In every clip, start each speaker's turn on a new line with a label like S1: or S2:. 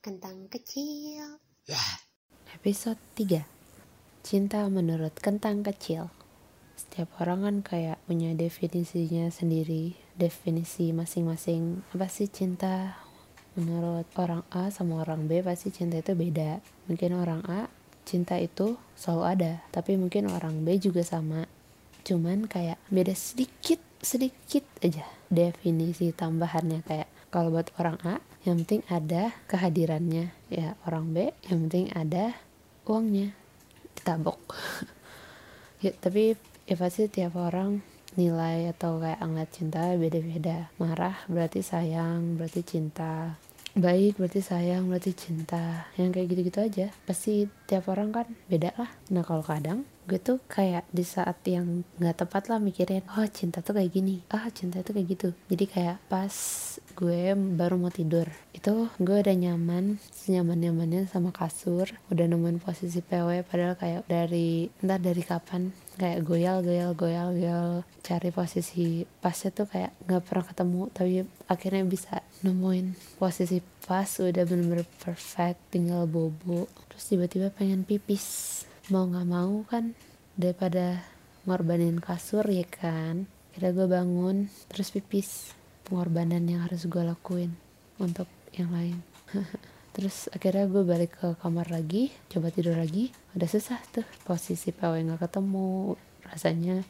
S1: Kentang kecil.
S2: Episode 3 Cinta menurut kentang kecil. Setiap orang kan kayak punya definisinya sendiri. Definisi masing-masing. Apa sih cinta? Menurut orang A sama orang B pasti cinta itu beda. Mungkin orang A cinta itu selalu ada. Tapi mungkin orang B juga sama. Cuman kayak beda sedikit Sedikit aja definisi tambahannya. Kayak kalau buat orang A yang penting ada kehadirannya. Ya orang B yang penting ada uangnya. Ditabok. Ya tapi ya pasti tiap orang nilai atau kayak ngeliat cinta beda-beda. Marah berarti sayang berarti cinta. Baik berarti sayang berarti cinta. Yang kayak gitu-gitu aja. Pasti tiap orang kan beda lah. Nah kalau kadang gue tuh kayak di saat yang nggak tepat lah mikirin oh cinta tuh kayak gini ah cinta tuh kayak gitu. Jadi kayak pas gue baru mau tidur itu gue udah nyaman senyaman nyamannya sama kasur udah nemuin posisi PW padahal kayak dari entah dari kapan kayak goyal goyal goyal goyal cari posisi pasnya tuh kayak nggak pernah ketemu tapi akhirnya bisa nemuin posisi pas udah bener-bener perfect tinggal bobo terus tiba-tiba pengen pipis mau nggak mau kan daripada ngorbanin kasur ya kan? Kira gue bangun terus pipis pengorbanan yang harus gue lakuin untuk yang lain. Terus akhirnya gue balik ke kamar lagi coba tidur lagi udah susah tuh posisi PW nggak ketemu rasanya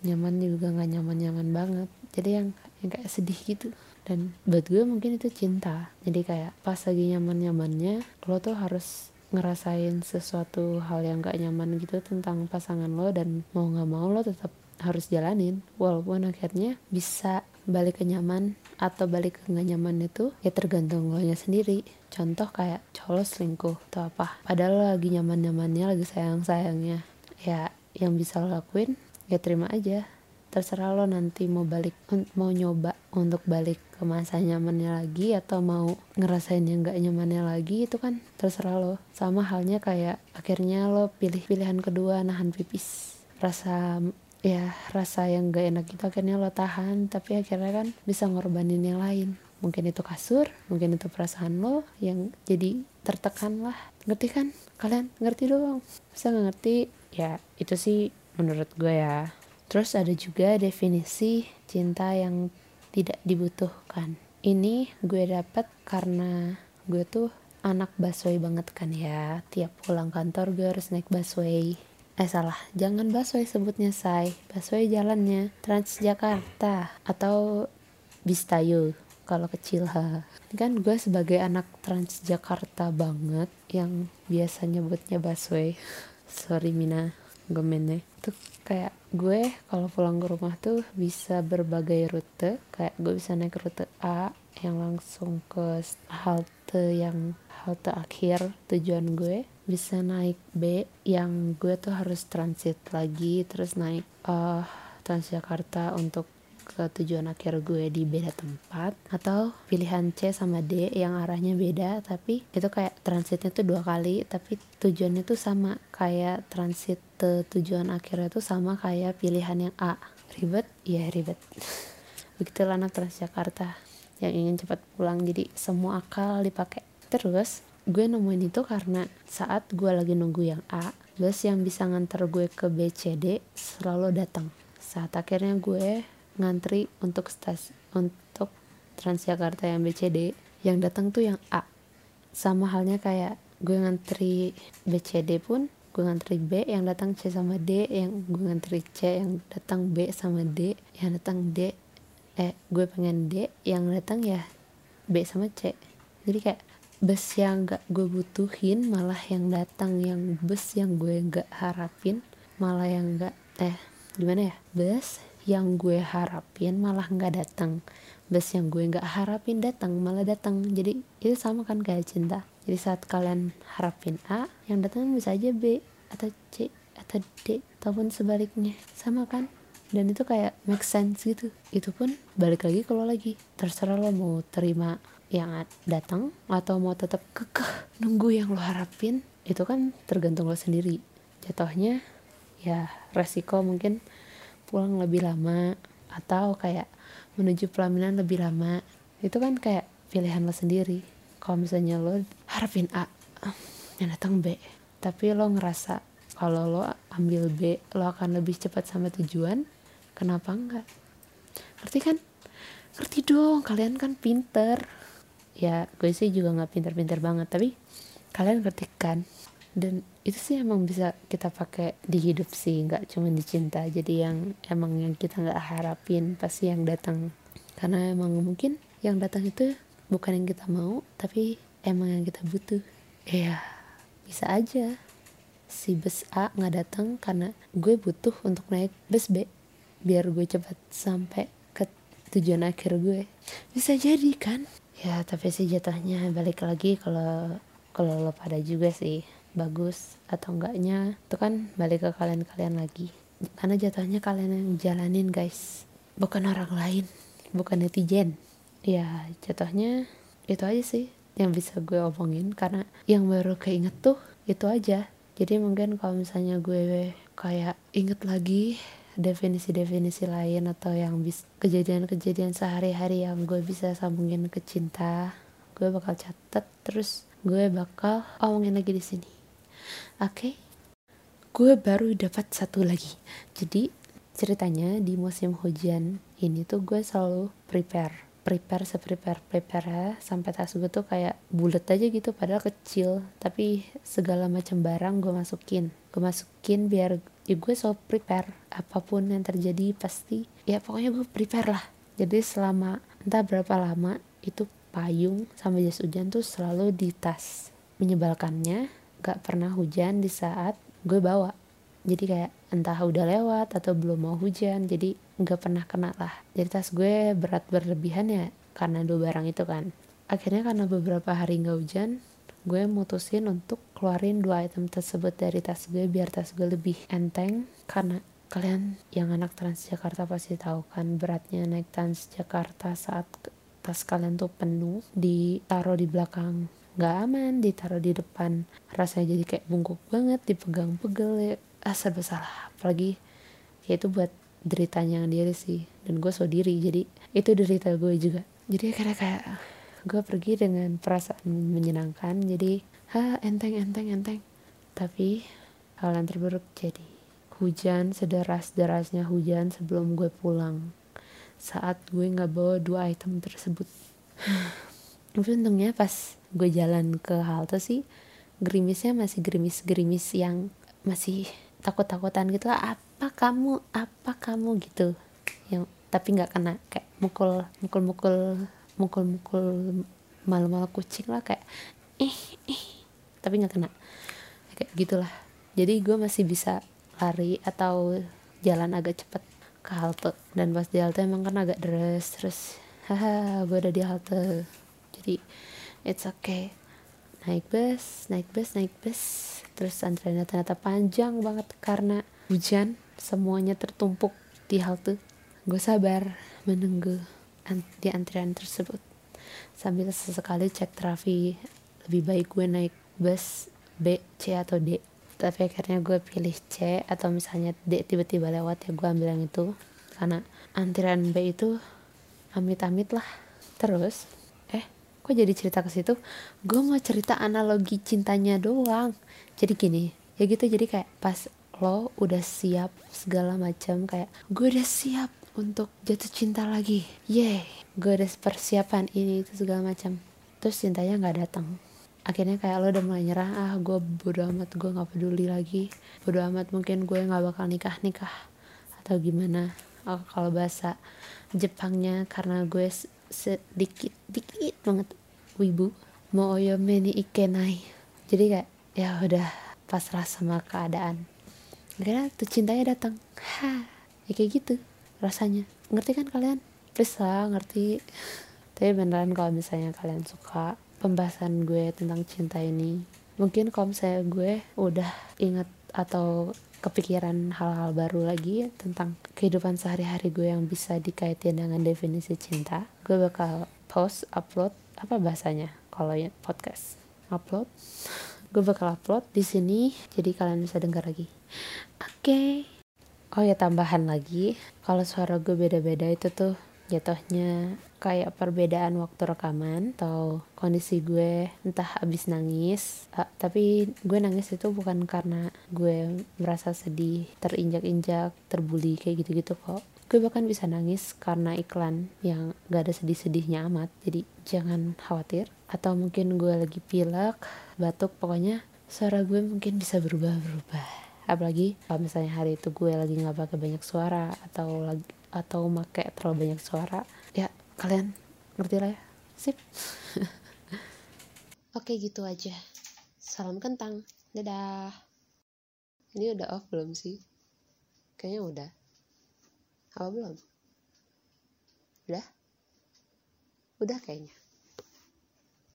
S2: nyaman juga nggak nyaman nyaman banget. Jadi yang yang kayak sedih gitu. Dan buat gue mungkin itu cinta. Jadi kayak pas lagi nyaman nyamannya lo tuh harus ngerasain sesuatu hal yang gak nyaman gitu tentang pasangan lo dan mau nggak mau lo tetap harus jalanin. Walaupun akhirnya bisa balik ke nyaman atau balik ke nggak nyaman itu ya tergantung lo nya sendiri. Contoh kayak cowok selingkuh atau apa. Padahal lo lagi nyaman nyamannya lagi sayang sayangnya ya yang bisa lo lakuin ya terima aja terserah lo nanti mau balik mau nyoba untuk balik ke masa nyamannya lagi atau mau ngerasain yang gak nyamannya lagi itu kan terserah lo. Sama halnya kayak akhirnya lo pilih pilihan kedua nahan pipis. Rasa ya rasa yang gak enak itu akhirnya lo tahan tapi akhirnya kan bisa ngorbanin yang lain. Mungkin itu kasur mungkin itu perasaan lo yang jadi tertekan lah. Ngerti kan? Kalian ngerti doang? Bisa ngerti? Ya itu sih menurut gue ya terus ada juga definisi cinta yang tidak dibutuhkan. Ini gue dapet karena gue tuh anak busway banget kan ya. Tiap pulang kantor gue harus naik busway. Eh salah. Jangan busway sebutnya say busway jalannya Transjakarta atau Bistayo kalau kecil ha. Kan gue sebagai anak Transjakarta banget yang biasa nyebutnya busway. Sorry Mina gemennya tuh kayak gue kalau pulang ke rumah tuh bisa berbagai rute. Kayak gue bisa naik rute A yang langsung ke halte yang halte akhir tujuan gue. Bisa naik B yang gue tuh harus transit lagi terus naik uh, Transjakarta untuk ke tujuan akhir gue di beda tempat atau pilihan C sama D yang arahnya beda tapi itu kayak transitnya tuh dua kali tapi tujuannya tuh sama kayak transit ke tujuan akhirnya tuh sama kayak pilihan yang A. Ribet? Iya ribet. Begitulah anak Transjakarta yang ingin cepat pulang jadi semua akal dipakai. Terus gue nemuin itu karena saat gue lagi nunggu yang A bus yang bisa nganter gue ke BCD selalu datang. Saat akhirnya gue ngantri untuk stas untuk Transjakarta yang BCD yang datang tuh yang A. Sama halnya kayak gue ngantri BCD pun gue ngantri B yang datang C sama D yang gue ngantri C yang datang B sama D yang datang D eh gue pengen D yang datang ya B sama C. Jadi kayak bus yang gak gue butuhin malah yang datang yang bus yang gue gak harapin malah yang gak eh gimana ya bus yang gue harapin malah nggak datang. Bus yang gue nggak harapin datang malah datang. Jadi itu sama kan kayak cinta. Jadi saat kalian harapin A yang datang bisa aja B atau C atau D ataupun sebaliknya. Sama kan? Dan itu kayak make sense gitu. Itu pun balik lagi kalau lagi. Terserah lo mau terima yang datang atau mau tetap kekeh nunggu yang lo harapin. Itu kan tergantung lo sendiri. Jatuhnya ya resiko mungkin pulang lebih lama atau kayak menuju pelaminan lebih lama itu kan kayak pilihan lo sendiri. Kalau misalnya lo harapin A yang datang B. Tapi lo ngerasa kalau lo ambil B lo akan lebih cepat sama tujuan kenapa enggak? Ngerti kan? Ngerti dong kalian kan pinter. Ya gue sih juga nggak pinter-pinter banget tapi kalian ngerti kan dan itu sih emang bisa kita pakai di hidup sih nggak cuma di cinta. Jadi yang emang yang kita nggak harapin pasti yang datang. Karena emang mungkin yang datang itu bukan yang kita mau tapi emang yang kita butuh. Ya bisa aja. Si bus A nggak datang karena gue butuh untuk naik bus B biar gue cepat sampai ke tujuan akhir gue. Bisa jadi kan? Ya tapi sih jatuhnya balik lagi kalau kalau lo pada juga sih bagus atau enggaknya itu kan balik ke kalian-kalian lagi. Karena jatuhnya kalian yang jalanin guys. Bukan orang lain bukan netizen. Ya jatuhnya itu aja sih yang bisa gue omongin. Karena yang baru keinget tuh itu aja. Jadi mungkin kalau misalnya gue kayak inget lagi definisi-definisi lain atau yang bis kejadian-kejadian sehari-hari yang gue bisa sambungin ke cinta gue bakal catat. Terus gue bakal omongin lagi di sini oke. Okay? gue baru dapat satu lagi. Jadi ceritanya di musim hujan ini tuh gue selalu prepare prepare seprepare prepare ya. Sampai tas gue tuh kayak bulat aja gitu padahal kecil. Tapi segala macam barang gue masukin. Gue masukin biar ya gue so prepare. Apa pun yang terjadi pasti ya pokoknya gue prepare lah. Jadi selama entah berapa lama itu payung sama jas hujan tuh selalu di tas. Menyebalkannya gak pernah hujan di saat gue bawa. Jadi kayak entah udah lewat atau belum mau hujan jadi nggak pernah kena lah. Jadi tas gue berat berlebihan ya karena dua barang itu kan. Akhirnya karena beberapa hari nggak hujan gue mutusin untuk keluarin dua item tersebut dari tas gue biar tas gue lebih enteng. Karena kalian yang anak Transjakarta pasti tahu kan beratnya naik Transjakarta saat tas kalian tuh penuh ditaruh di belakang nggak aman ditaruh di depan. Rasanya jadi kayak bungkuk banget dipegang pegel ya. Ah serba salah. Apalagi ya itu buat deritanya diri sih. Dan gue so diri jadi itu derita gue juga. Jadi karena kayak gue pergi dengan perasaan menyenangkan. Jadi ha enteng enteng enteng. Tapi hal yang terburuk jadi hujan sederas derasnya hujan sebelum gue pulang. Saat gue nggak bawa dua item tersebut tapi untungnya pas gue jalan ke halte sih gerimisnya masih gerimis-gerimis yang masih takut-takutan gitu. Lah apa kamu? Apa kamu? Gitu. Yang tapi nggak kena. Kayak mukul mukul mukul mukul mukul malu-malu kucing lah. Kayak eh eh tapi nggak kena. Kayak gitulah. Jadi gue masih bisa lari atau jalan agak cepet ke halte. Dan pas di halte emang kan agak deres terus haha gue udah di halte jadi it's okay. Naik bus naik bus naik bus. Terus antriannya ternyata panjang banget karena hujan. Semuanya tertumpuk di halte. Gue sabar menunggu di antrian tersebut. Sambil sesekali cek trafi lebih baik gue naik bus B, C atau D. Tapi akhirnya gue pilih C atau misalnya D tiba-tiba lewat ya gue ambil yang itu. Karena antrian B itu amit-amit lah terus kok jadi cerita ke situ? Gue mau cerita analogi cintanya doang. Jadi gini ya gitu. Jadi kayak pas lo udah siap segala macam kayak gue udah siap untuk jatuh cinta lagi. Yeah gue udah persiapan ini itu segala macam. Terus cintanya nggak datang. Akhirnya kayak lo udah mulai nyerah ah gue bodo amat gue nggak peduli lagi. Bodo amat mungkin gue nggak bakal nikah nikah atau gimana. Oh, kalau bahasa Jepangnya karena gue sedikit dikit banget. Wibu mau oyome ni ikenai. Jadi kayak ya udah pasrah sama keadaan. Akhirnya tuh cintanya datang. Ha ya kayak gitu rasanya. Ngerti kan kalian? Please ngerti. Tapi beneran kalau misalnya kalian suka pembahasan gue tentang cinta ini mungkin kalau misalnya gue udah inget atau kepikiran hal-hal baru lagi tentang kehidupan sehari-hari gue yang bisa dikaitin dengan definisi cinta gue bakal post upload apa bahasanya kalau ya podcast. Upload. Gue bakal upload di sini jadi kalian bisa dengar lagi. Oke. Okay. oh ya tambahan lagi. Kalau suara gue beda-beda itu tuh jatuhnya kayak perbedaan waktu rekaman atau kondisi gue entah abis nangis uh, tapi gue nangis itu bukan karena gue merasa sedih terinjak-injak terbuli kayak gitu-gitu kok. Gue bahkan bisa nangis karena iklan yang gak ada sedih-sedihnya amat jadi jangan khawatir. Atau mungkin gue lagi pilek batuk pokoknya suara gue mungkin bisa berubah-berubah. Apalagi kalau misalnya hari itu gue lagi nggak pakai banyak suara atau lagi atau make terlalu banyak suara. Ya kalian ngerti lah ya. Sip. Oke gitu aja. Salam kentang. Dadah. Ini udah off belum sih? Kayaknya udah. Apa belum? Udah? Udah kayaknya